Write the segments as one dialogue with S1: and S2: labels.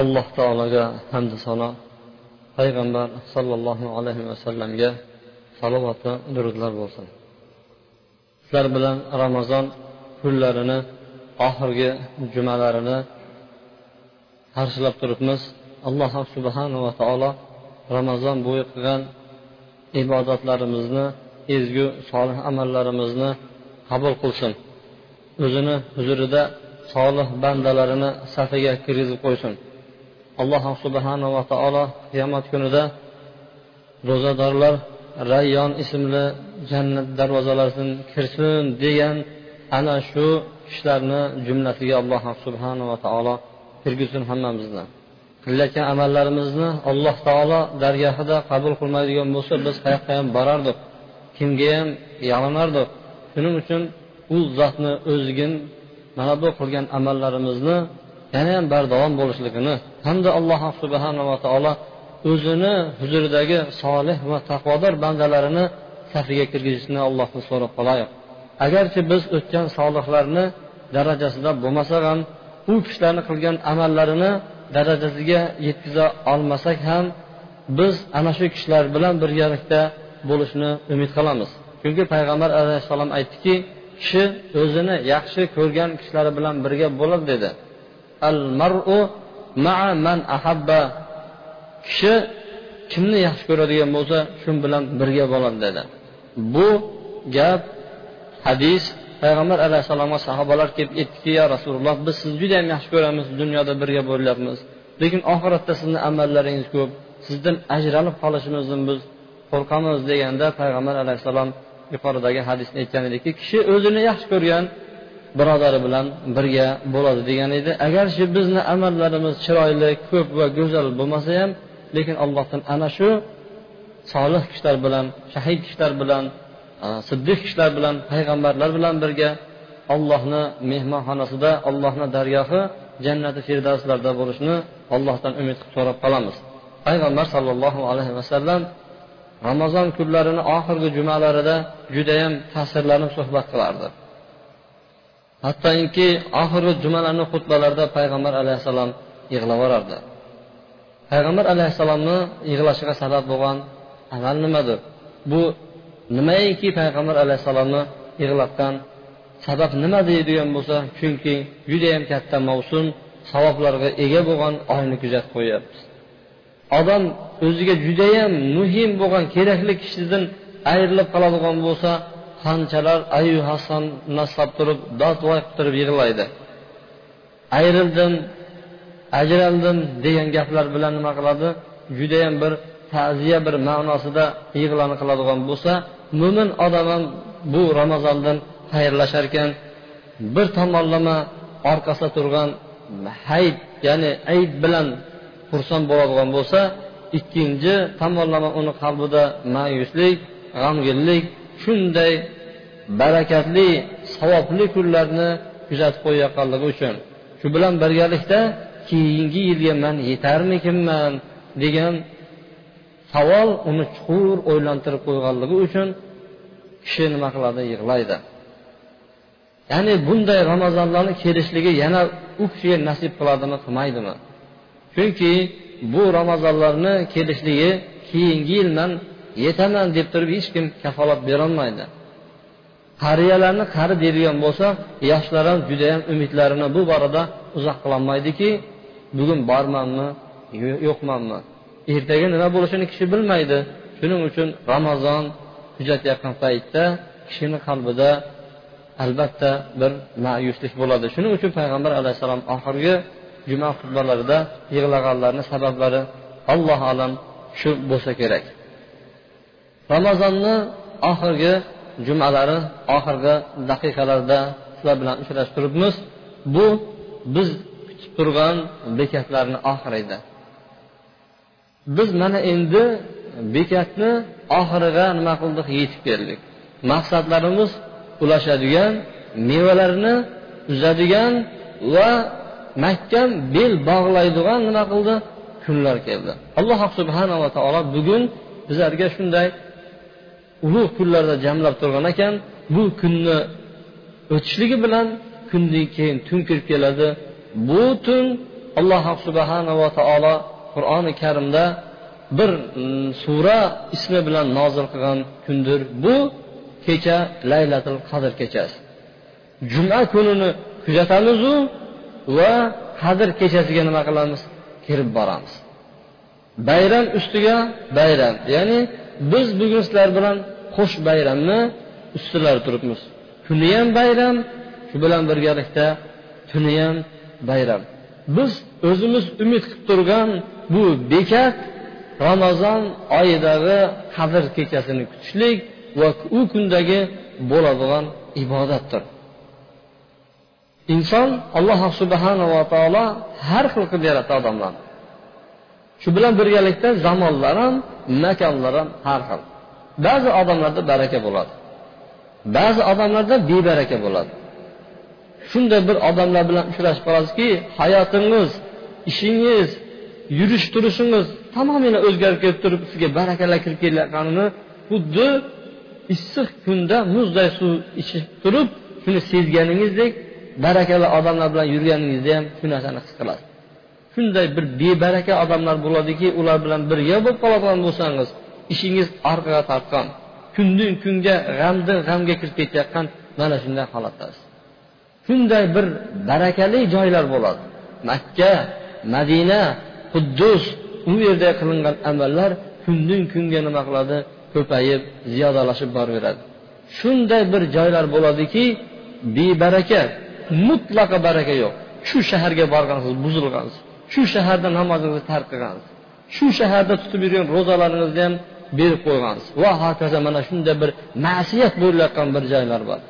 S1: alloh taologa hamdu sano. Payg'ambar sollallohu alayhi vasallamga salovat va durudlar bo'lsin. Sizlar bilan ramazon kunlarini oxirgi jumalarini qarshilab turibmiz. Alloh subhanava taolo ramazon bo'yi qilgan ibodatlarimizni ezgu solih amallarimizni qabul qilsin. O'zini huzurida solih bandalarini safiga kirgizib qo'ysin. Alloh subhanava taolo qiyomat kunida ro'zadorlar rayyon ismli jannat darvozalaridan kirsin degan ana shu kishilarni jumlasiga alloh subhanava taolo kirgizsin hammamizni. Qilayotgan amallarimizni alloh taolo dargohida qabul qilmaydigan bo'lsa biz qayoqqa ham borardik kimga ham yalinardik shuning uchun u zotni o'zigin mana bu qilgan amallarimizni yana ham bardavom bo'lishligini hamda alloh subhanava taolo o'zini huzuridagi solih va taqvodor bandalarini safiga kirgizishni allohdan so'rab qolayiq agarchi biz o'tgan solihlarni darajasida bo'lmasak ham u kishilarni qilgan amallarini darajasiga yetkaza olmasak ham biz ana shu kishilar bilan birgalikda bo'lishni umid qilamiz. Chunki payg'ambar alayhissalom aytdiki kishi o'zini yaxshi ko'rgan kishilari bilan birga bo'ladi dedi. Al maru maa man ahabba. Kishi kimni yaxshi ko'radigan bo'lsa shu bilan birga bo'ladi dedi. Bu gap hadis payg'ambar alayhissalomga sahobalar kelib aytdiki ya rasululloh biz sizni juda yam yaxshi ko'ramiz dunyoda birga bo'lyapmiz. Lekin oxiratda sizni amallaringiz ko'p. Sizdan ajralib qolishimizdan biz qo'rqamiz deganda payg'ambar alayhissalom yuqoridagi hadisni aytgan ediki kishi o'zini yaxshi ko'rgan birodari bilan birga bo'ladi degan edi. Agarchi bizni amallarimiz chiroyli ko'p va go'zal bo'lmasa ham lekin allohdan ana shu solih kishilar bilan shahid kishilar bilan siddiq kishilar bilan payg'ambarlar bilan birga ollohni mehmonxonasida ollohni dargohi jannati firdavslarda bo'lishni allohdan umid qilib so'rab qolamiz. Payg'ambar sollallohu alayhi vasallam ramazon kunlarini oxirgi jumalarida judayam ta'sirlanib suhbat qilardi. Hattoki oxirgi jumalarni xutbalarida payg'ambar alayhissalom yig'lab yuborardi payg'ambar alayhissalomni yig'lashiga sabab bo'lgan amal nimadir? Bu nimaiki payg'ambar alayhissalomni yig'latgan sabab nima deydigan bo'lsa chunki judayam katta mavsum savoblarga ega bo'lgan oyni kuzatib qo'yyapmiz odam o'ziga judayam muhim bo'lgan kerakli kishidan ayrilib qoladigan bo'lsa qanchalar ayu hasan naslab turib dod voy qilib turib yig'laydi. Ayrildim ajraldim degan gaplar bilan nima qiladi? Judayam bir ta'ziya bir ma'nosida yig'lani qiladigan bo'lsa mo'min odam ham bu ramazondan xayrlashar ekan bir tomonlama orqasida turgan hayit ya'ni ayb bilan xursand bo'ladigan bo'lsa ikkinchi tomonlama uni qalbida ma'yuslik g'amginlik shunday barakatli savobli kunlarni kuzatib qo'yayotganligi uchun. Shu bilan birgalikda keyingi yilga man yetarmikinman degan savol uni chuqur o'ylantirib qo'yganligi uchun kishi nima qiladi? Yig'laydi. Ya'ni bunday ramazonlarni kelishligi yana u kishiga nasib qiladimi qilmaydimi? Chunki bu ramazonlarni kelishligi keyingi yil man yetaman deb turib hech kim kafolat berolmaydi. Qariyalarni qari deydigan bo'lsa yoshlar ham judayam umidlarini bu borada uzoq qilolmaydiki bugun bormanmi yo'qmanmi? Ertaga nima bo'lishini kishi bilmaydi. Shuning uchun ramazon kuzatayotgan paytda kishini qalbida albatta bir ma'yuslik bo'ladi. Shuning uchun payg'ambar alayhissalom oxirgi juma xutbalarida yig'laganlarni sabablari alloh alam shu bo'lsa kerak. Ramazonni oxirgi jumalari oxirgi daqiqalarda sizlar bilan uchrashib turibmiz. Bu biz kutib turgan bekatlarni oxiri edi biz mana endi bekatni oxiriga nima qildik? Yetib keldik. Maqsadlarimiz ulashadigan mevalarni uzadigan va mahkam bel bog'laydigan nima qildi? Kunlar keldi. Alloh subhanava taolo bugun bizlarga shunday ulug' kunlarda jamlab turgan ekan bu kunni o'tishligi bilan kundan keyin tun kirib keladi. Bu tun alloh subhanava taolo qur'oni karimda bir mm, sura ismi bilan nozil qilgan kundir. Bu kecha laylatil qadr kechasi. Juma kunini kuzatamizu va qadr kechasiga nima qilamiz? Kirib boramiz. Bayram ustiga bayram ya'ni biz bugun sizlar bilan qo'sh bayramni ustilari turibmiz. Kuni ham bayram shu bilan birgalikda tuni ham bayram. Biz o'zimiz umid qilib turgan bu bekat ramazon oyidagi qadr kechasini kutishlik va u kundagi bo'ladigan ibodatdir. Inson alloh subhanava taolo har xil qilib yaratdi odamlarni. Shu bilan birgalikda zamonlar ham makonlar ham har xil. Ba'zi odamlarda baraka bo'ladi. Ba'zi odamlarda bebaraka bo'ladi. Shunday bir odamlar bilan uchrashib qolasizki hayotingiz ishingiz yurish turishingiz tamomila o'zgarib kelib turib sizga barakalar kirib kelayotganini xuddi issiq kunda muzday suv ichib turib shuni sezganingizdek barakali odamlar bilan yurganingizda ham shu narsani his qilasiz. Shunday bir bebaraka odamlar bo'ladiki ular bilan birga bo'lib qoladigan bo'lsangiz ishingiz orqaga tortgan kundan kunga g'amdan g'amga kirib ketayotgan mana shunday holatdasiz shunday bir barakali joylar bo'ladi. Makka madina quddus u yerda qilingan amallar kundan kunga nima qiladi? Ko'payib ziyodalashib boraveradi. Shunday bir joylar bo'ladiki bebaraka mutlaqo baraka yo'q. Shu shaharga borgansiz buzilgansiz. Shu shaharda namozingizni tark qilgansiz. Shu shaharda tutib yurgan ro'zalaringizni ham berib qo'ygansiz. Va hokazo mana shunday bir ma'siyat bo'layotgan bir joylar bor.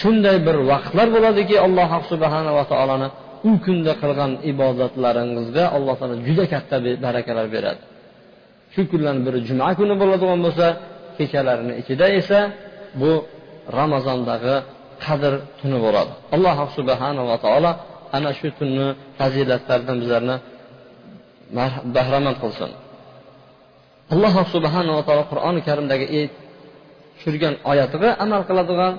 S1: Shunday bir vaqtlar bo'ladiki alloh subhanava taoloni u kunda qilgan ibodatlaringizga alloh taolo juda katta barakalar beradi. Shu kunlarni biri juma kuni bo'ladigan bo'lsa kechalarini ichida esa bu ramazondagi qadr tuni bo'ladi. Alloh subhanava taolo ana shu tunni fazilatlaridan bizlarni bahramand qilsin. Alloh subhanava taolo qur'oni karimdagi tushirgan oyatiga amal qiladigan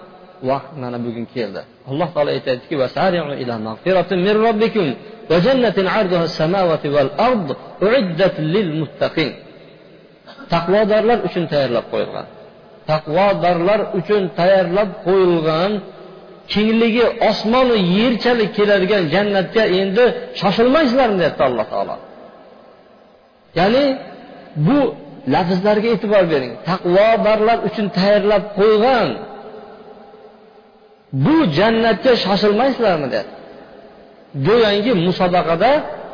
S1: vaqt mana bugun keldi. Alloh taolo aytyaptiki taqvodorlar uchun tayyorlab qo'yilgan. Taqvodorlar uchun tayyorlab qo'yilgan kengligi osmonu yerchalik keladigan jannatga endi shoshilmaysizlarmi deyapti alloh taolo. Ya'ni bu lafzlarga e'tibor bering. Taqvodorlar uchun tayyorlab qo'ygan bu jannatga shoshilmaysizlarmi deyapti. Go'yoki musobaqada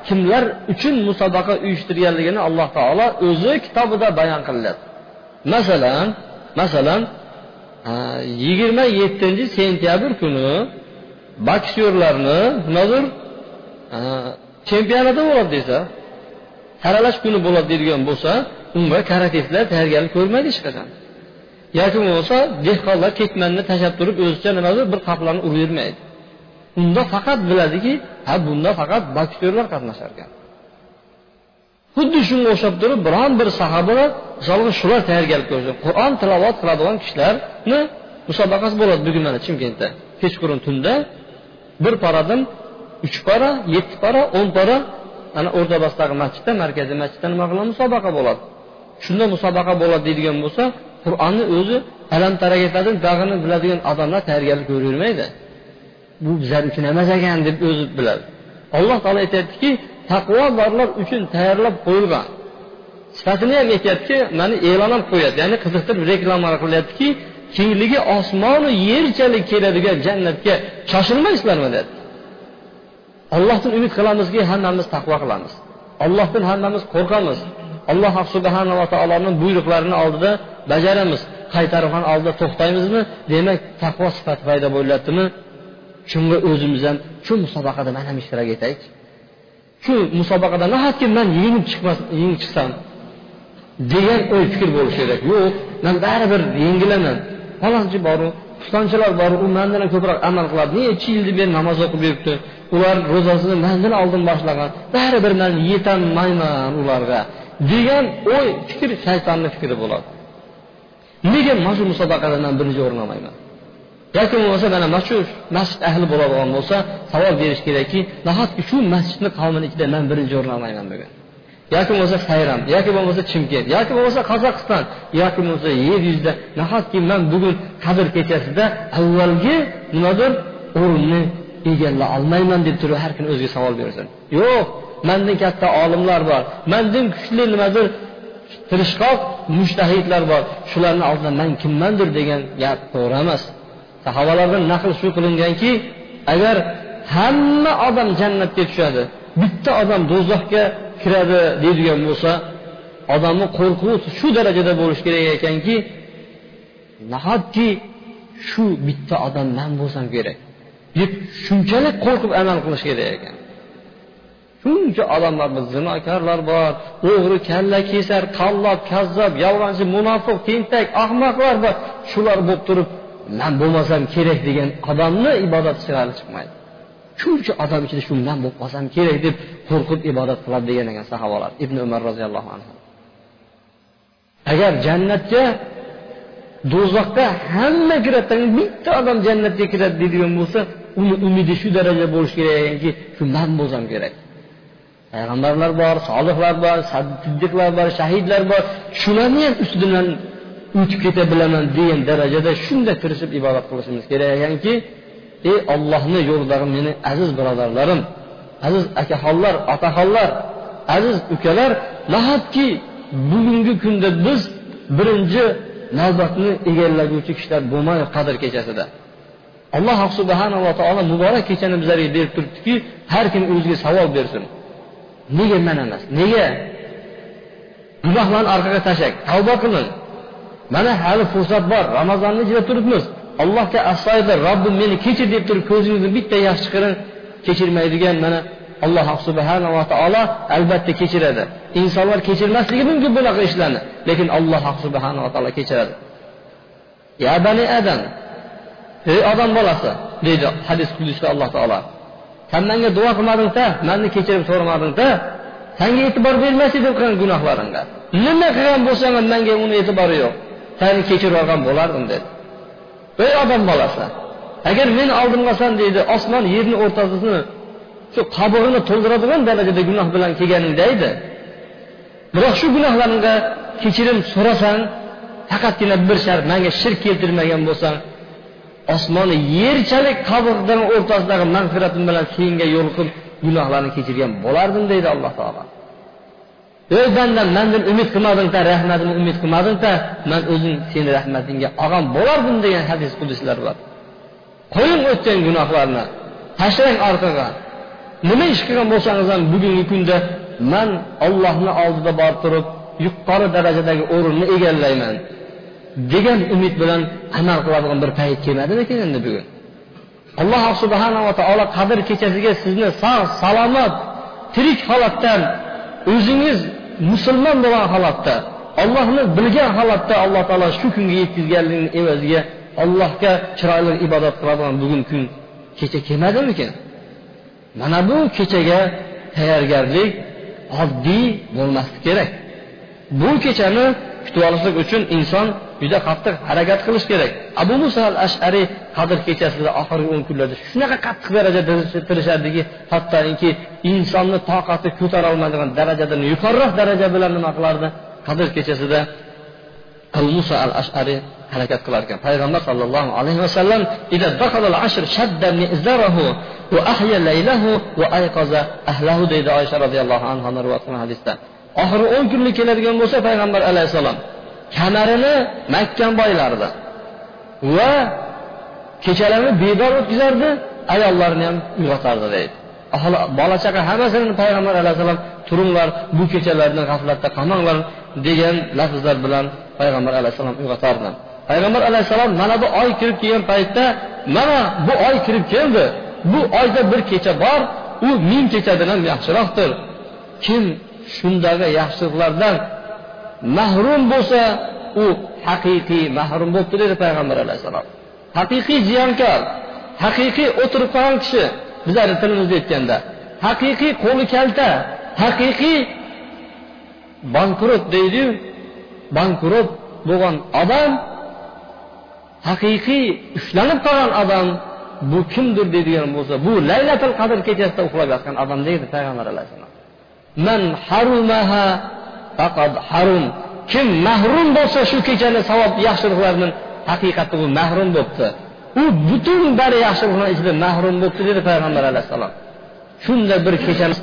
S1: kimlar uchun musobaqa uyushtirganligini alloh taolo o'zi kitobida bayon qilyapti masalan masalan yigirma yettinchi sentyabr kuni boksyorlarni nimadir chempionati bo'ladi desa saralash kuni bo'ladi deydigan bo'lsa unga karatistlar tayyorgarlik ko'rmaydi hech qachon. Yoki bo'lmasa dehqonlar ketmanni tashlab turib o'zicha nimadir bir qaplarni uravermaydi unda faqat biladiki ha bunda faqat boksyorlar qatnashar ekan xuddi shunga o'xshab turib biron bir sahobalar misolga shular tayyorgarlik ko'rishdi. Qur'on tilovat qiladigan kishilarni musobaqasi bo'ladi bugun mana chimkentda. Kechqurun tunda bir paradan uch para yetti para o'n para ana o'rtabosdagi masjidda markaziy masjidda nima qiladi? Musobaqa bo'ladi. Shunda musobaqa bo'ladi deydigan bo'lsa qur'onni o'zi alam taragatardan dag'ini biladigan odamlar tayyorgarlik ko'ravermaydi bu bizlar uchun emas ekan deb o'zi biladi. Alloh taolo aytyaptiki taqvodorlar uchun tayyorlab qo'yilgan. Sifatini ham aytyaptiki mana e'lon ham qo'yadi. Ya'ni qiziqtirib reklama qilyaptiki kengligi osmonu yerchalik keladigan jannatga shoshilmaysizlarmi deyapti allohdan umid qilamizki hammamiz taqvo qilamiz. Allohdan hammamiz qo'rqamiz. Alloh subhanava taoloni buyruqlarini oldida bajaramiz. Qaytarib ham oldida to'xtaymizmi? Demak taqvo sifati paydo bo'lyaptimi? Shunga o'zimiz ham shu musobaqada man ham ishtirok etaylik. Shu musobaqada nahotki man yengib chiqmas yengib chiqsam degan o'y fikr bo'lishi kerak. Yo'q man baribir yengilaman. Falonchi boru pistonchilar bor u mandan ko'proq amal qiladi. Nechi yildan beri namoz o'qib yuribdi. Ular ro'zasini mandan oldin boshlagan. Baribir man yetolmayman ularga degan o'y fikr shaytonni fikri bo'ladi. Nega mana shu musobaqada man birinchi o'rin olmayman yoki bo'lmasa mana mana shu masjid ahli bo'ladigan bo'lsa savol berish kerakki nahotki shu masjidni qavmini ichida man birinchi o'rin olmayman bugun? Yoki bo'lmasa sayram yoki bo'lmasa chimkent yoki bo'lmasa qozog'iston yoki bo'lmasa yer yuzida nahotki man bugun qadr kechasida avvalgi nimadir o'rinni egalla olmayman deb turib har kuni o'ziga savol bersin yo'q mandan katta olimlar bor mandan kuchli nimadir tirishqoq mushtahidlar bor shularni oldida man kimmandir degan gap to'g'ri emas. Sahobalardan naql shu qilinganki agar hamma odam jannatga tushadi bitta odam do'zaxga kiradi deydigan bo'lsa odamni qo'rquvi shu darajada bo'lishi kerak ekanki nahotki shu bitta odam man bo'lsam kerak? Deb shunchalik qo'rqib amal qilish kerak ekan. Shuncha odamlar zinokorlar bor o'g'ri kalla kesar qallob kazzob yolg'onchi munofiq tentak ahmoqlar bor shular bo'lib turib man bo'lmasam kerak degan odamni ibodatchilari chiqmaydi. Shuncha odam ichida shu man bo'lib qolsam kerak deb qo'rqib ibodat qiladi degan ekan sahobalar. Ibn umar roziyallohu anhu. Agar jannatga do'zaxga hamma kiradi bitta odam jannatga kiradi deydigan bo'lsa uni umidi shu darajada bo'lishi kerak ekanki shu man bo'lsam kerak. Payg'ambarlar bor solihlar bor siddiqlar bor shahidlar bor. Shularni ham ustidan o'tib keta bilaman degan darajada shunday tirishib ibodat qilishimiz kerak ekanki ey ollohni yo'lidagi meni aziz birodarlarim aziz akaxonlar otaxonlar aziz ukalar nahotki bugungi kunda biz birinchi navbatni egallaguvchi kishilar bo'lmaylik qadr kechasida? Alloh subhanava taolo muborak kechani bizlarga berib turibdiki har kim o'ziga savol bersin. Nega man emas? Nega? Gunohlarni orqaga tashlang tavba qiling. Mana hali fursat bor ramazonni ichida turibmiz. Allohga astoydil robbim meni kechir deb turib ko'zingizni bitta yaxshi chiqaring kechirmaydigan mana alloh subhanava taolo albatta kechiradi. Insonlar kechirmasligi mumkin bunaqa ishlarni lekin alloh subhanava taolo kechiradi. Ya bani adam ey odam bolasi deydi hadis qudusda alloh taolo. San manga duo qilmadingda manni kechirim so'ramadingda sanga e'tibor bermas edim qilgan gunohlaringga. Nima qilgan bo'lsang ham manga uni e'tibori yo'q. Sani kechirib yuborgan bo'lardim dedi. Ey odam bolasi agar men oldimga olsam deydi osmon yerni o'rtasini shu qabig'ini to'ldiradigan darajada gunoh bilan kelganingda edi biroq shu gunohlaringga kechirim so'rasang faqatgina bir shart manga shirk keltirmagan bo'lsang osmoni yerchalik qobig'ini o'rtasidagi mag'firatim bilan senga yo'liqib gunohlarni kechirgan bo'lardim deydi alloh taolo. Ey bandam mandan umid qilmadingda rahmatimni umid qilmadingda man o'zim seni rahmatingga olgan bo'lardim degan hadis quduslar bor. Qo'ying o'tgan gunohlarni tashlang orqaga. Nima ish qilgan bo'lsangiz ham bugungi kunda man ollohni oldida borib turib yuqori darajadagi o'rinni egallayman degan umid bilan amal qiladigan bir payt kelmadimikin endi bugun? Alloh subhanava taolo qadr kechasiga sizni sog' salomat tirik holatdan o'zingiz musulmon bo'lgan holatda ollohni bilgan holatda alloh taolo shu kunga yetkazganligini evaziga allohga chiroyli ibodat qiladigan bugun kun kecha kelmadimikin? Mana bu kechaga tayyorgarlik oddiy bo'lmasligi kerak. Bu kechani kutib olishlik uchun inson juda qattiq harakat qilish kerak. Abu muso al ashariy qadr kechasida oxirgi o'n kunlarda shunaqa qattiq darajada tirishadiki hattoki insonni toqati ko'tara olmaydigan darajadan yuqoriroq daraja bilan nima qilardi? Qadr kechasida abu muso al ashariy harakat qilar ekan. Payg'ambar sollallohu alayhi vasallam deydi oysha roziyallohu anhu rivoyat qilgan hadisda. Oxiri o'n kunlik keladigan bo'lsa payg'ambar alayhissalom kamarini mahkam boylardi va kechalarni bedor o'tkazardi ayollarini ham uyg'otardi deydi. Ahli bola chaqa hammasini payg'ambar alayhissalom turinglar bu kechalarni g'aflatda qolmanglar degan lafzlar bilan payg'ambar alayhissalom uyg'otardi. Payg'ambar alayhissalom mana bu oy kirib kelgan paytda mana bu oy kirib keldi. Bu oyda bir kecha bor u ming kechadan ham yaxshiroqdir. Kim shundagi yaxshiliklardan mahrum bo'lsa u haqiqiy mahrum bo'libdi dedi payg'ambar alayhissalom. Haqiqiy ziyonkor haqiqiy o'tirib qolgan kishi bizlarni tilimizda aytganda haqiqiy qo'li kalta haqiqiy bankrot deydiyu bankrot bo'lgan odam haqiqiy ushlanib qolgan odam bu kimdir deydigan bo'lsa bu laylatil qadr kechasida uxlab yotgan odam deydi payg'ambar alayhissalom. Man harumaha faqad harum. Kim mahrum bo'lsa shu kechani savob yaxshiliklardan haqiqatda u mahrum bo'libdi. U butun bari yaxshiliklar ichida mahrum bo'libdi dedi payg'ambar alayhissalom. Shunday bir kechani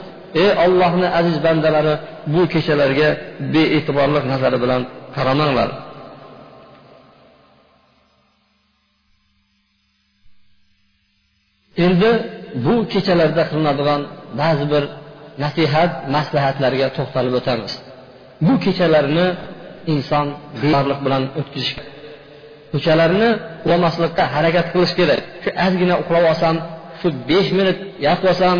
S1: ey ollohni aziz bandalari bu kechalarga bee'tiborlik nazari bilan qaramanglar. Endi bu kechalarda qilinadigan ba'zi bir nasihat maslahatlarga to'xtalib o'tamiz. Bu kechalarni inson beyorlik bilan o'tkazish ko'chalarni uxlamaslikqa harakat qilish kerak. Shu ozgina uxlab olsam shu besh minut yotib olsam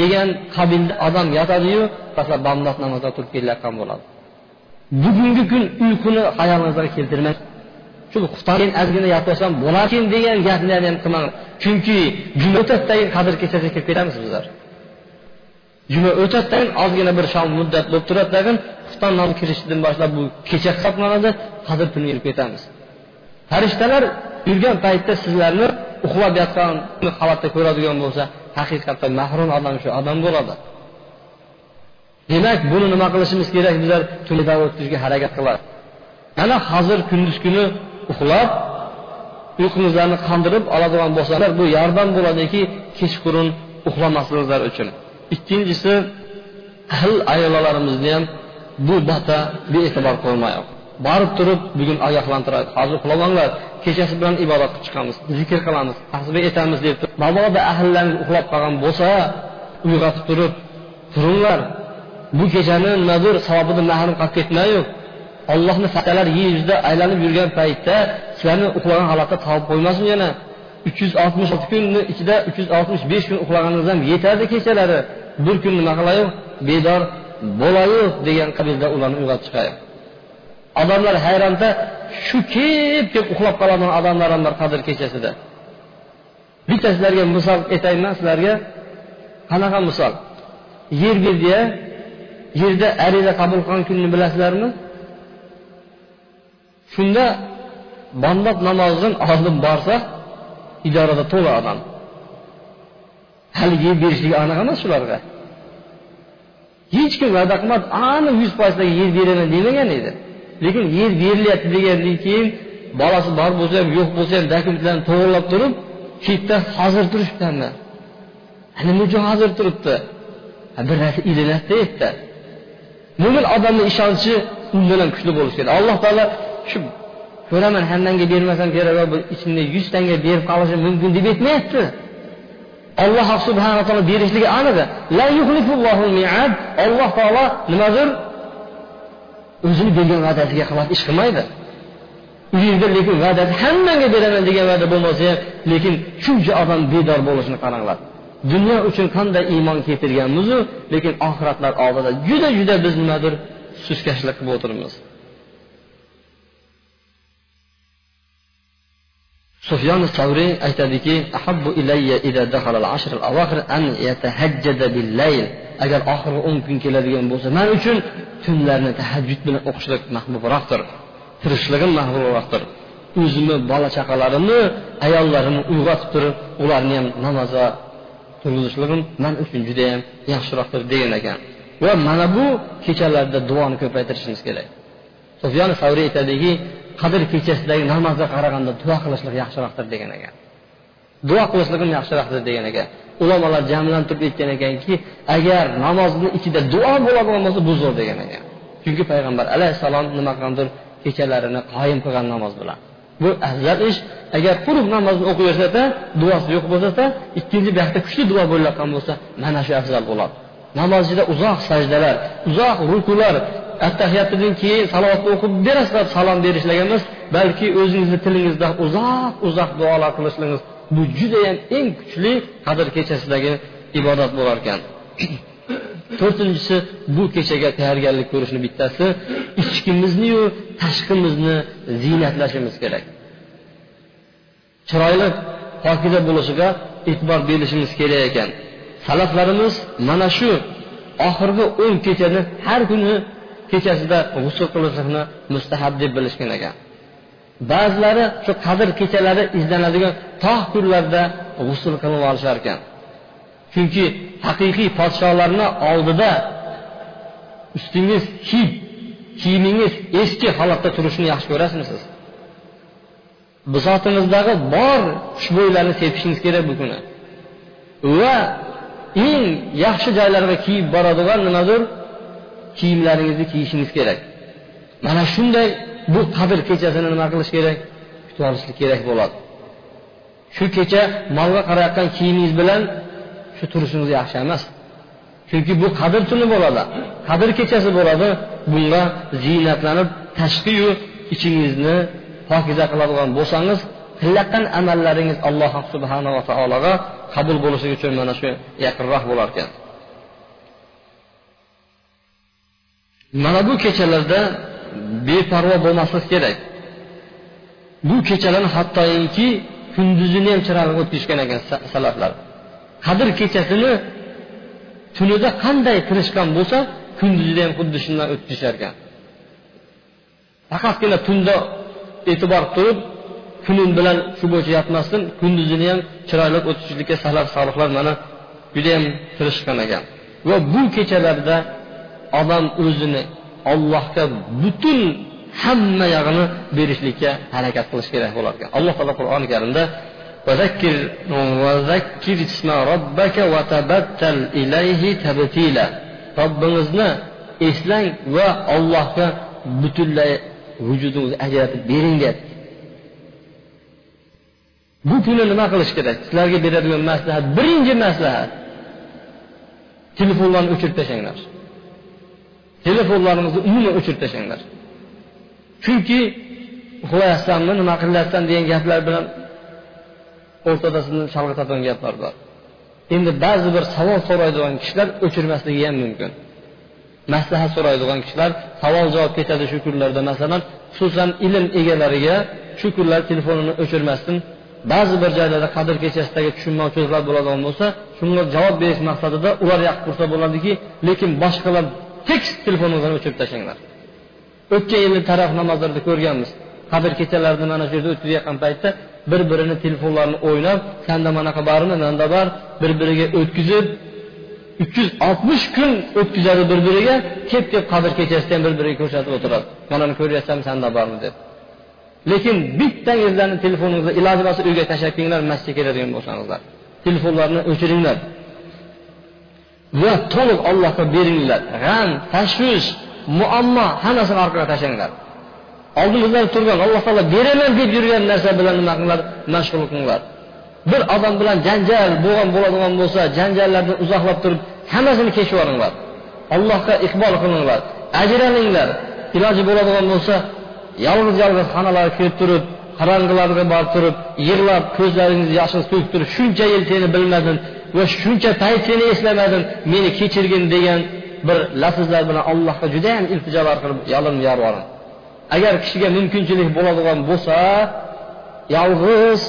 S1: degan qabilda odam yotadiyu masalan bomdod namozdan turib kelayotgan bo'ladi. Bugungi kun uyquni hayolingizga keltirmang shu keyin ozgina yotib olsam bo'larkan degan gaplarni ham qilmang. Chunki juma o'tadidan keyin qadr kechasiga kirib ketamiz bizlar. Juma o'tadidan keyin ozgina bir shom muddat bo'lib turadidan keyin xufton namoz kirishidan boshlab bu kecha hisoblanadi qadr kuni yurib ketamiz. Farishtalar yurgan paytda sizlarni uxlab yotgan holatda ko'radigan bo'lsa haqiqatda mahrum odam shu odam bo'ladi. Demak buni nima qilishimiz kerak bizlar tunda o'tkazishga harakat qilamiz mana hozir kunduz kuni uxlab uyqungizlarni qondirib oladigan bo'lsalar bu yordam bo'ladiki kechqurun uxlamasliginglar uchun. Ikkinchisi ahl ayollarimizni ham bu bata bee'tibor qilmaylik borib turib bugun ogohlantiradi. Hozir uxlamanglar kechasi bilan ibodat qilib chiqamiz zikr qilamiz tasbeh etamiz deb mabodo ahllaringiz uxlab qolgan bo'lsa uyg'otib turib turinglar bu kechani nimadir savobidan mahrum qolib ketmayu. Ollohni fatalari yer yuzida aylanib yurgan paytda sizlarni uxlagan holatda topib qo'ymasin yana. Uch yuz oltmish olti kunni ichida uch yuz oltmish besh kun uxlaganingiz ham yetadi kechalari. Bir kun nima qilayu bedor bo'layu degan qabilda ularni uyg'otib odamlar hayronda shu kep kelib uxlab qoladigan odamlar ham bor qadr kechasida. Bitta sizlarga misol aytayman sizlarga. Qanaqa misol? Yer berdiya yerda ariza qabul qilgan kunni bilasizlarmi? Shunda bomdod namozidan oldin borsa idorada to'la odam. Hali yeb berishligi aniq emas ularga. Hech kim va'da qilmadi aniq yuz foizlarga yer beraman demagan edi. Lekin yer berilyapti degandan keyin bolasi bor bo'lsa ham yo'q bo'lsa ham dokumentlarni to'g'irlab turib chetda hozir turishibdi hamma nima uchun hozir turibdi? Bir narsa ilinadida erta mo'min odamni ishonchi undan ham kuchli bo'lishi kerak. Alloh taolo shu ko'raman hammangga bermasam kerak va ichimda yuztanga berib qolishim mumkin deb aytmayapti. Alloh subhana taolo berishligi aniq. Alloh taolo nimadir o'zini bergan va'dasiga xilof ish qilmaydi. U yerda lekin va'dasi hammangga beraman degan va'da bo'lmasa ham lekin shuncha odam bedor bo'lishini qaranglar. Dunyo uchun qanday iymon keltirganmizu lekin oxiratlar oldida juda juda biz nimadir suskashlik qilib o'tiribmiz sufyon savriy aytadiki agar oxirgi o'n kun keladigan bo'lsa man uchun tunlarni tahajjud bilan o'qishlik mahbubroqdir tirishligim mahbubroqdir o'zimni bola chaqalarimni ayollarimni uyg'otib turib ularni ham namozga turg'izishligim man uchun judayam yaxshiroqdir degan ekan. Va mana bu kechalarda duoni ko'paytirishimiz kerak. Sufyon savriy aytadiki qadr kechasidagi namozga qaraganda duo qilishlik yaxshiroqdir degan ekan. Duo qilishligim yaxshiroqdir degan ekan. Ulamolar jamlanib turib aytgan ekanki agar namozni ichida duo bo'ladigan bo'lsa bu zo'r degan ekan. Chunki payg'ambar alayhissalom nima qilgandir? Kechalarini qoyim qilgan namoz bilan. Bu afzal ish. Agar quruq namozni o'qiversada duosi yo'q bo'lsada ikkinchi bu yoqda kuchli duo bo'layotgan bo'lsa mana shu afzal bo'ladi. Namoz ichida uzoq sajdalar uzoq rukular attahiyatdan keyin salovatni o'qib berasizlar salom berishlik emas balki o'zingizni tilingizda uzoq uzoq duolar qilishligingiz bu judayam eng kuchli qadr kechasidagi ibodat bo'lar ekan. To'rtinchisi bu kechaga tayyorgarlik ko'rishni bittasi ichkimizniyu tashqimizni ziynatlashimiz kerak. Chiroyli pokiza bo'lishiga e'tibor berishimiz kerak ekan. Salaflarimiz mana shu oxirgi o'n kechani har kuni kechasida g'usul qilishni mustahab deb bilishgan ekan. Ba'zilari shu qadr kechalari izlanadigan tog' kunlarda g'usul qilib olishar ekan. Chunki haqiqiy podsholarni oldida ustingiz kiyib kiyimingiz eski holatda turishini yaxshi ko'rasizmi siz bisotingizdagi bor xushbo'ylarni sepishingiz kerak bu kuni. Va eng yaxshi joylarga kiyib boradigan nimadir kiyimlaringizni kiyishingiz kerak. Mana shunday bu qadr kechasini nima qilish kerak? Kutib olishlik kerak bo'ladi. Shu kecha molga qarayotgan kiyimingiz bilan shu turishingiz yaxshi emas. Chunki bu qadr tuni bo'ladi. Qadr kechasi bo'ladi bunga ziynatlanib tashqiyu ichingizni pokiza qiladigan bo'lsangiz qilayotgan amallaringiz alloh subhanava taologa qabul bo'lishi uchun mana shu yaqinroq bo'lar ekan mana bu kechalarda beparvo bo'lmaslik kerak. Bu kechalarni hattoki kunduzini ham chiroyli o'tkazishgan ekan salaflar qadr kechasini tunida qanday tirishgan bo'lsa kunduzida ham xuddi shundan o'tkazishar ekan. Faqatgina tunda e'tibor qilib kunim bilan shu bo'yicha yotmasdan kunduzini ham chiroyli o'tkazishlikka salaf solihlar mana judayam tirishgan ekan. Va bu kechalarda odam o'zini ollohga butun hamma yog'ini berishlikka harakat qilish kerak bo'lar ekan alloh taolo qur'oni karimda وذكر وذكر اسم ربك وتبتل إليه تبتيلا robbingizni eslang va ollohga butunlay vujudingizni ajratib bering deyapti bu kuni nima qilish kerak sizlarga beradigan maslahat birinchi maslahat telefonlarni o'chirib tashlanglar Telefonlaringizni umuman o'chirib tashlanglar chunki uxlayapsanmi nima qilyapsan degan gaplar bilan o'rtada sizni chalg'itadigan gaplar bor. Endi ba'zi bir savol so'raydigan kishilar o'chirmasligi ham mumkin. Maslahat so'raydigan kishilar savol javob ketadi shu kunlarda masalan xususan ilm egalariga shu kunlar telefonini o'chirmasdan ba'zi bir joylarda qadr kechasidagi tushunmovchiliklar bo'ladigan bo'lsa shunga javob berish maqsadida ular yoqib ko'rsa bo'ladiki lekin boshqalar tekis telefoningizni o'chirib tashlanglar. O'tgan yili taraf namozlarda ko'rganmiz. Qabr kechalarni mana shu yerda o'tkazayotgan paytda bir birini telefonlarini o'ynab sanda manaqa bormi manda bor bir biriga o'tkazib uch yuz oltmish kun o'tkazadi bir biriga kelib kelib qabr kechasida ham bir biriga ko'rsatib o'tiradi. Mana ko'ryapsanmi sanda bormi deb. Lekin bittangizlarni telefoningizni iloji bo'lsa uyga tashlab kelinglar masjidga keladigan bo'lsangizlar telefonlarni o'chiringlar. Va to'liq ollohga beringlar. G'am tashvish muammo hammasini orqaga tashlanglar. Oldingizda turgan alloh taolo beraman deb yurgan narsa bilan nima qilinglar? Mashg'ul qilinglar. Bir odam bilan janjal bo'lgan bo'ladigan bo'lsa janjallardan uzoqlab turib hammasini kechib yuboringlar. Allohga iqbol qilinglar. Ajralinglar. Iloji bo'ladigan bo'lsa yolg'iz yolg'iz xonalarga kirib turib qorong'ilarga borib turib yig'lab ko'zlaringizni yoshini to'kib turib shuncha yil seni bilmadim va shuncha payt seni eslamadim meni kechirgin degan bir lafzlar bilan allohga judayam iltijolar qilib yolinib yolvoring agar kishiga mumkinchilik bo'ladigan bo'lsa yolg'iz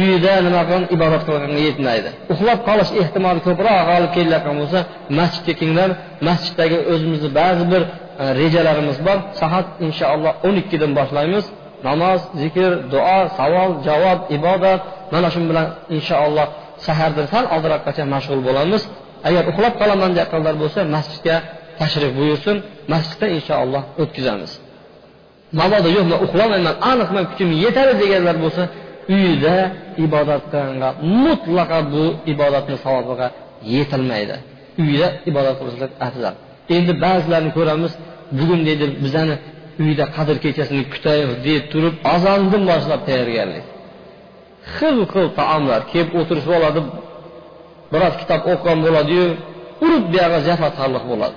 S1: uyida nima qilgan? Ibodat qilganga yetmaydi. Uxlab qolish ehtimoli ko'proq g'olib kelayotgan bo'lsa masjidga kelinglar masjiddagi o'zimizni ba'zi bir e, rejalarimiz bor. Soat inshaalloh o'n ikkidan boshlaymiz. Namoz zikr duo savol javob ibodat mana shu bilan inshaalloh sahardan sal oldinroqgacha mashg'ul bo'lamiz. Agar uxlab qolaman deyotganlar bo'lsa masjidga tashrif buyursin masjidda inshaalloh o'tkazamiz. Mabodo yo'q man uxlamayman aniq man kuchim yetadi deganlar bo'lsa uyida ibodat qilganga mutlaqo bu ibodatni savobiga yetilmaydi. Uyda ibodat qilishlik afzal. Endi ba'zilarni ko'ramiz bugun deydi bizani uyda qadr kechasini kutaylik deb turib azondan boshlab tayyorgarlik. Xil xil taomlar kelib o'tirishib oladi biroz kitob o'qigan bo'ladiyu urib buyog'i jafotarliq bo'ladi.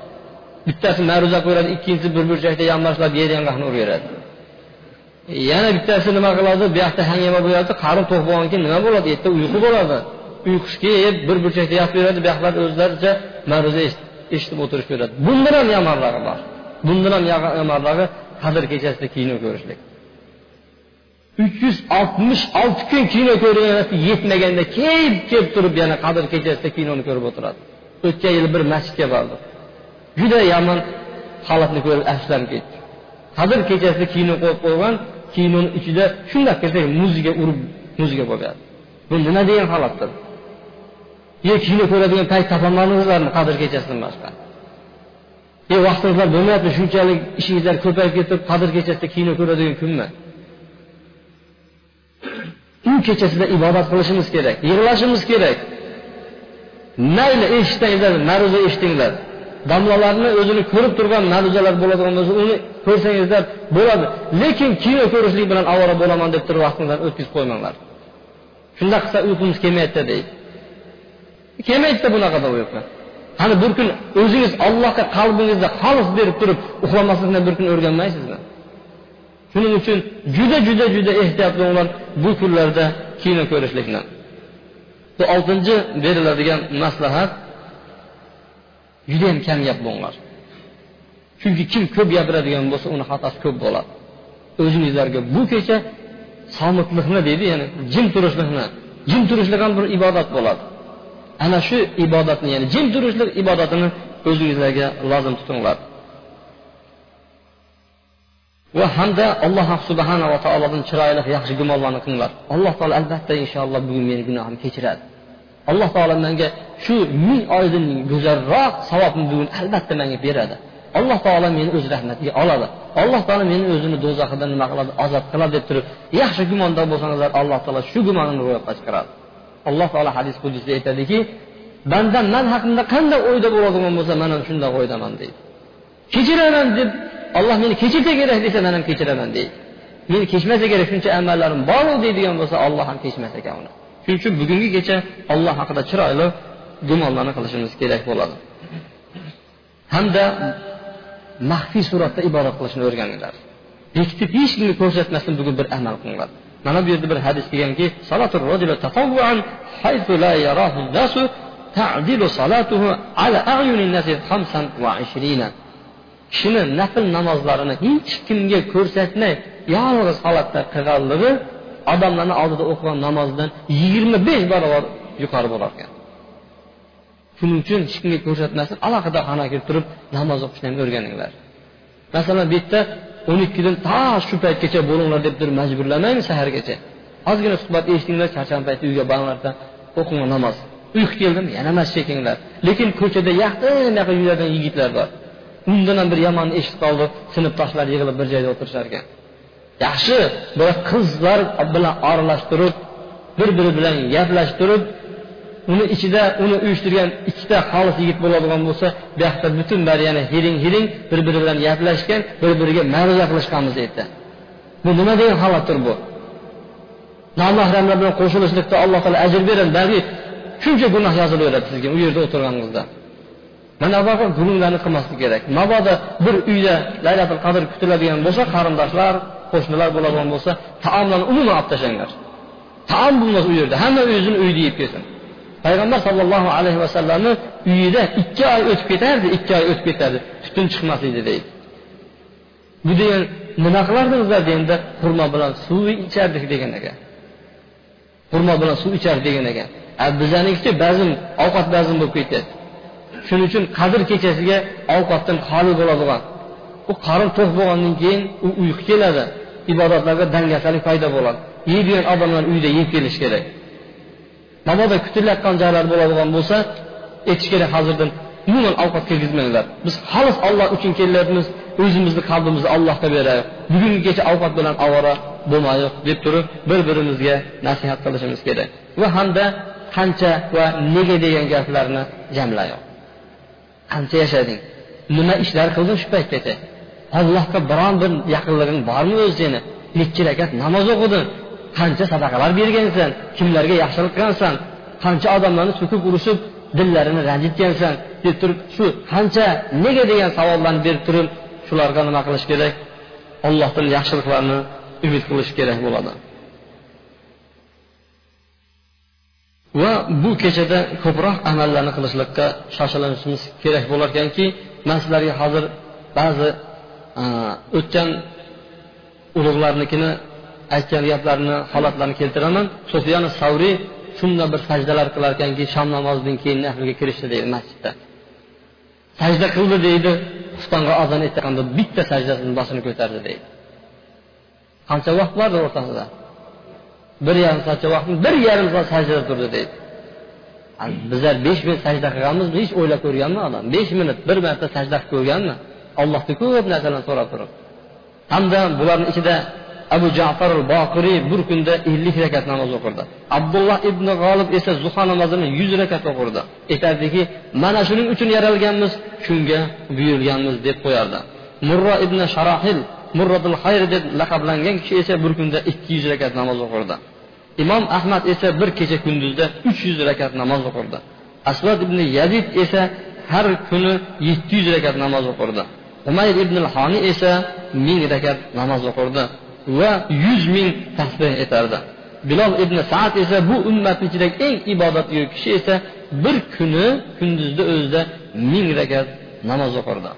S1: Bittasi ma'ruza qo'yadi ikkinchisi bir burchakda yonboshlab yangaqni uraveradi yana bittasi nima qiladi bu yoqda hangama bo'lyapti qarin to'q bo'lgandan keyin nima bo'ladi? Erta uyqu bo'ladi. Uyqusi kelib bir burchakda yotib beradi bu yoqlar o'zlaricha ma'ruza eshitib o'tirib ko'radi bundan ham yomonlari bor. Bundan ham yomonlari qadr kechasida kino ko'rishlik. Uch yuz oltmish olti kun kino ko'rgan yetmaganda kelib kelib turib yana qadr kechasida kinoni ko'rib o'tiradi. O'tgan yili bir masjidga bordi. Juda yomon holatni ko'rib afsuslanib ketdi. Qadr kechasida kino qo'yib qo'ygan kinoni ichida shundoq kelsak muziga urib muzika qo'yadi bu nima degan holatdir? Yo kino ko'radigan payt topolmadingizlarmi qadr kechasidan boshqa? E vaqtingizlar bo'lmayapti shunchalik ishingizlar ko'payib ketib qadr kechasida kino ko'radigan kunmi? U kechasida ibodat qilishimiz kerak yig'lashimiz kerak. Mayli eshitdinglar ma'ruza eshitinglar. Domlalarni o'zini ko'rib turgan ma'ruzalar bo'ladigan bo'lsa uni ko'rsangizlar bo'ladi. Lekin kino ko'rishlik bilan ovora bo'laman deb turib vaqtinglarni o'tkazib qo'ymanglar. Shundoq qilsa uyqumiz kelmayapti deydi. Kelmaydida bunaqada uyqu qani bir kun o'zingiz allohga qalbingizda xolis berib turib uxlamaslikni bir kun o'rganmaysizmi? Shuning uchun juda juda juda ehtiyot bo'linglar bu kunlarda kino ko'rishlikni. Bu oltinchi beriladigan maslahat judayam kam gap bo'linglar chunki kim ko'p gapiradigan bo'lsa uni xatosi ko'p bo'ladi. O'zingizlarga bu kecha somitlikni deydi ya'ni jim turishlikni jim turishlik ham bir ibodat bo'ladi. Ana shu ibodatni ya'ni jim turishlik ibodatini o'zingizlarga lozim tutinglar. Va hamda alloh subhanava taolodan chiroyli yaxshi gumonlarni qilinglar. Alloh taolo albatta inshaalloh bugun meni gunohimni kechiradi. Alloh taolo menga shu ming oydan go'zalroq savobni bugun albatta menga beradi. Alloh taolo meni o'z rahmatiga oladi. Alloh taolo meni o'zini do'zaxidan nima qiladi ozod qiladi deb turib yaxshi gumonda bo'lsangizlar alloh taolo shu gumonini ro'yobga chiqaradi. Alloh taolo hadis hudisda aytadiki bandam man haqimda qanday o'yda bo'ladigan bo'lsa man ham shunday o'ydaman deydi. Kechiraman deb olloh meni kechirsa kerak desa man ham kechiraman deydi. Meni kechmasa kerak shuncha amallarim boru deydigan bo'lsa olloh ham kechmas ekan uni. Shuning uchun bugungi kecha olloh haqida chiroyli gumonlarni qilishimiz kerak bo'ladi. Hamda maxfiy suratda ibodat qilishni o'rganinglar. Bekitib hech kimga ko'rsatmasdan bugun bir amal qilinglar. Mana bu yerda bir hadis kelganki kishini nafl namozlarini hech kimga ko'rsatmay yolg'iz holatda qilganligi odamlarni oldida o'qigan namozdan yigirma besh barobar yuqori bo'lar ekan. Shuning uchun hech kimga ko'rsatmasdan alohida xonaga kirib turib namoz o'qishni ham o'rganinglar. Masalan bu yerda o'n ikkidan to shu paytgacha bo'linglar deb turib majburlamaymiz sahargacha ozgina suhbat eshitinglar charchagan paytda uyga boringlarda o'qinglar namoz. Uyqu keldimi? Yana masjidga chekinglar lekin ko'chada yaqin yaqin yuradigan yigitlar bor. Undan ham bir yomonni eshitib qoldi sinfdoshlar yig'ilib bir joyda o'tirishar ekan yaxshi bir qizlar bilan aralashtirib bir biri bilan gaplashtirib uni ichida uni uyushtirgan ikkita xolis yigit bo'ladigan bo'lsa bu yoqda butun bari yana hiring hiring bir biri bilan gaplashgan bir biriga ma'ruza qilishganmiz deydi bu nima degan holatdir bu? Nomahramlar bilan qo'shilishlikda alloh taolo ajr beradi balki shuncha gunoh yozilaveradi sizga u yerda o'tirganingizda. Mana bunaqa gulunglarni qilmaslik kerak. Mabodo bir uyda laylatul qadr kutiladigan bo'lsa qarindoshlar qo'shnilar bo'ladigan bo'lsa taomlarni umuman olib tashlanglar. Taom bo'lmasa u yerda. Hamma o'zini uyida yeb kelsin. Payg'ambar sollallohu alayhi vasallamni uyida ikki oy o'tib ketardi ikki oy o'tib ketardi. Tutun chiqmas edi deydi. Bu degan nima qilardingizlar deganda xurmo bilan suv ichardik degan ekan xurmo bilan suv ichardik degan ekan bizanikichi bazm ovqat bazm bo'lib ketadi shuning uchun qadr kechasiga ovqatdan xoli bo'ladigan. U qorin to'q bo'lgandan keyin u uyqu keladi. Ibodatlarga dangasalik paydo bo'ladi. Yeydigan odamlar uyda yeb kelishi kerak. Mabodo kutilayotgan joylar bo'ladigan bo'lsa aytish kerak hozirdan umuman ovqat kirgizmanglar. Biz xolis olloh uchun kelyapmiz o'zimizni qalbimizni allohga beraylik bugungi kecha ovqat bilan ovora bo'lmaylik deb turib bir birimizga nasihat qilishimiz kerak. Va hamda qancha va nega degan gaplarni jamlayoq. Qancha yashading? Nima ishlar qilding shu paytgacha? Allohga biron bir yaqinliging bormi o'zi seni? Nechi rakat namoz o'qiding. Qancha sadaqalar bergansan? Kimlarga yaxshilik qilgansan? Qancha odamlarni so'kib urishib dillarini ranjitgansan deb turib shu qancha nega degan savollarni berib turib shularga nima qilish kerak? Allohdan yaxshiliklarni umid qilish kerak bo'ladi. Va bu kechada ko'proq amallarni qilishlikka shoshilinishimiz kerak bo'larkanki man sizlarga hozir ba'zi o'tgan ulug'larnikini aytgan gaplarini holatlarini keltiraman. Sufyan savriy shunday bir sajdalar qilar ekanki shom namozidan keyin naflga kirishdi deydi masjidda. Sajda qildi deydi xuftonga ozon aytganda bitta sajdasini boshini ko'tardi deydi. Qancha vaqt bordi o'rtasida? Bir yarim soatcha vaqtim bir yarim soat sajdada turdi deydi. Bizlar besh minut sajda qilganmizmi hech o'ylab ko'rganmi odam? Besh minut bir marta sajda qilib ko'rganmi? Allohni ko'p narsalarni so'rab turib. Hamda bularni ichida abu jafar boqiriy bir kunda ellik rakat namoz o'qirdi. Abdulloh ibn g'olib esa zuho namozini yuz rakat o'qirdi. Aytardiki mana shuning uchun yaralganmiz shunga buyurilganmiz deb qo'yardi. Murro ibn sharohil murrodil hayr deb laqablangan kishi esa bir kunda ikki yuz rakat namoz o'qirdi. Imom ahmad esa bir kecha kunduzda uch yuz rakat namoz o'qirdi. Asvad ibn yazid esa har kuni yetti yuz rakat namoz o'qirdi. Umayr ibn honiy esa ming rakat namoz o'qirdi va yuz ming tasbeh etardi. Bilol ibn saad esa bu ummatni ichidagi eng ibodatli kishi esa bir kuni kunduzda o'zida ming rakat namoz o'qirdi.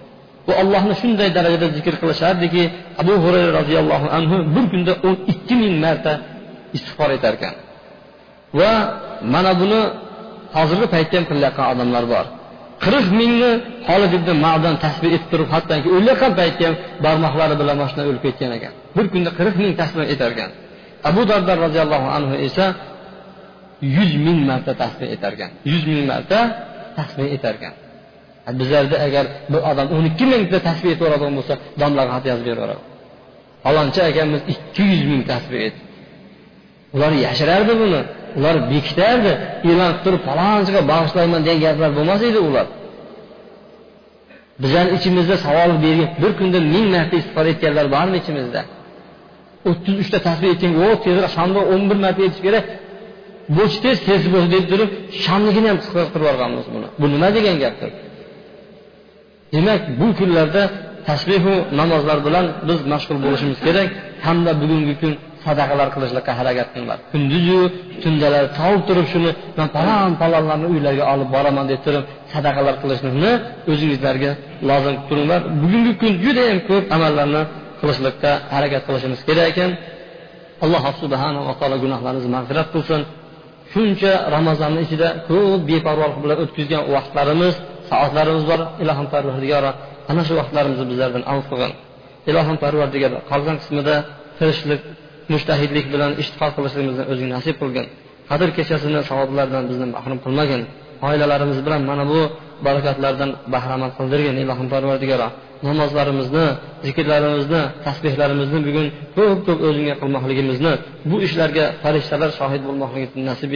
S1: Bu allohni shunday darajada zikr qilishardiki abu hurayra roziyallohu anhu bir kunda o'n ikki ming marta istig'for etar ekan va mana buni hozirgi paytda ham qilayotgan odamlar bor. qirq mingni holid ibn madan tasbih etib turib hattoki o'layotgan paytda ham barmoqlari bilan mana shunday o'lib ketgan ekan. Bir kunda qirq ming tasbih etar ekan abu dardar roziyallohu anhu esa yuz ming marta tasbih etar ekan yuz ming marta tasbih etar ekan bizlarda agar bir odam o'n ikki mingta tasbih aytaveradigan bo'lsa domlaga xat yozib beraveradi. Falonchi akamiz ikki yuz ming tasbih etdi. Ular yashirardi buni. Ular bekitardi e'lon qilib turib palonchiga bag'ishlayman degan gaplar bo'lmas edi ular. Bizani ichimizda savol bergan bir kunda ming marta istig'for etganlar bormi ichimizda? O'ttiz uchta tasbih aytgan o tezroq shamni o'n bir marta aytish kerak bo'lish tez tez bo'lsin deb turib shamligini ham qisqartirib yuborganmiz buni. Bu nima degan gapdir? Demak bu kunlarda tasbehu namozlar bilan biz mashg'ul bo'lishimiz kerak. Hamda bugungi kun sadaqalar qilishlikka harakat qilinglar kunduzu tundalar tolib turib shuni man palon palonlarni uylariga olib boraman deb turib sadaqalar qilishlikni o'zingizlarga lozim qilib turinglar. Bugungi kun judayam ko'p amallarni qilishlikka harakat qilishimiz kerak ekan. Alloh subhanava taolo gunohlarimizni mag'firat qilsin. Shuncha ramazonni ichida ko'p beparvolik bilan o'tkazgan vaqtlarimiz soatlarimiz bor. Ilohim parvardigora ana shu vaqtlarimizni bizlardan avf qilgin. Ilohim parvardigora qolgan qismida tirishlik mushtahidlik bilan ishtihol qilishligimizni o'zing nasib qilgin qadr kechasini savoblardan bizni mahrum qilmagin oilalarimiz bilan mana bu barakatlardan bahramand qildirgin ilohim parvardigoro namozlarimizni zikrlarimizni tasbehlarimizni bugun ko'p ko'p o'zingga qilmoqligimizni bu ishlarga farishtalar shohid bo'lmoqligini nasib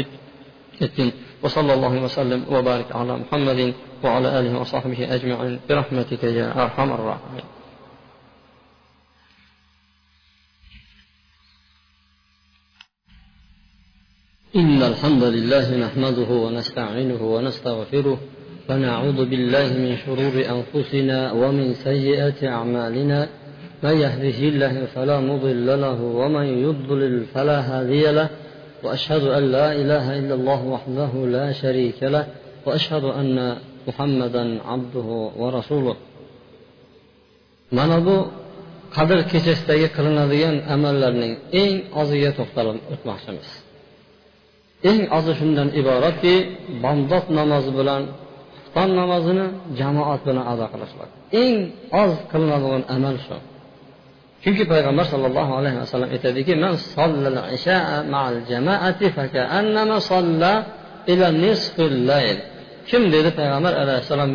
S1: etgin وصلى الله وسلم وبارك على محمد وعلى اله وصحبه اجمعين برحمتك يا ارحم الراحمين إن الحمد لله نحمده ونستعينه ونستغفره ونعوذ بالله من شرور أنفسنا ومن سيئات أعمالنا. من يهده الله فلا مضل له ومن يضلل فلا هادي له. وأشهد أن لا إله إلا الله وحده لا شريك له. وأشهد أن محمدا عبده ورسوله. Mana bu qadr kechasidagi qilinadigan amallarning eng oziga to'xtalib o'tmoqchimiz. Eng ozi shundan iboratki bomdod namozi bilan xufton namozini jamoat bilan ado qilishlik eng oz qilinadigan amal shu chunki payg'ambar sollallohu alayhi vasallam aytadiki kim dedi payg'ambar alayhissalom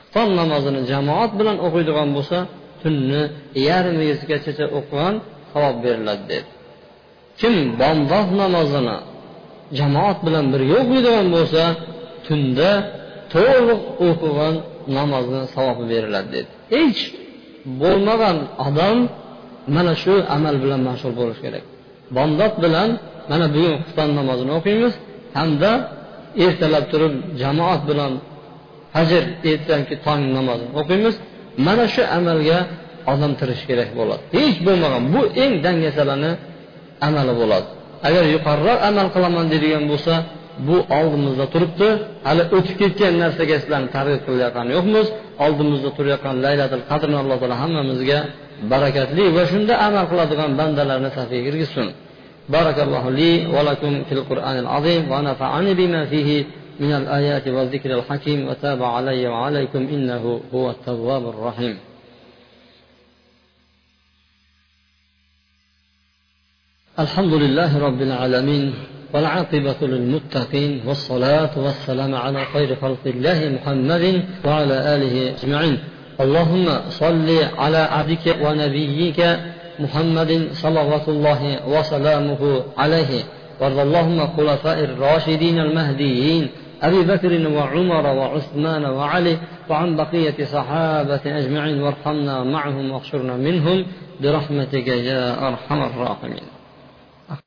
S1: xufton namozini jamoat bilan o'qiydigan bo'lsa tunni yarmigagacha o'qigan savob beriladi dedi kim bomdod namozini jamoat bilan birga o'qiydigan bo'lsa tunda to'liq o'qigan namozni savobi beriladi dedi. Hech bo'lmagan odam mana shu amal bilan mashg'ul bo'lishi kerak. Bomdod bilan mana bugun xufton namozini o'qiymiz hamda ertalab turib jamoat bilan hajr ertangi tong namozini o'qiymiz. Mana shu amalga odam tirishi kerak bo'ladi. Hech bo'lmagan bu eng dangasalarni amali bo'ladi agar yuqoriroq amal qilaman deydigan bo'lsa bu oldimizda turibdi hali o'tib ketgan narsaga sizlarni targ'ib qilayotgani yo'qmiz oldimizda turayotgan laylatil qadrni alloh taolo hammamizga barakatli va shunda amal qiladigan bandalarni safiga kirgizsin بارك الله لي ولكم في القرآن العظيم ونفعني بما فيه من الآيات والذكر الحكيم وتاب علي وعليكم إنه هو التواب الرحيم الحمد لله رب العالمين والعاقبة للمتقين والصلاة والسلام على خير خلق الله محمد وعلى آله أجمعين. اللهم صل على عبدك ونبيك محمد صلوات الله وسلامه عليه. وارض اللهم خلفاء الراشدين المهديين أبي بكر وعمر وعثمان وعلي وعن بقية صحابة أجمعين. وارحمنا معهم واحشرنا منهم برحمتك يا أرحم الراحمين.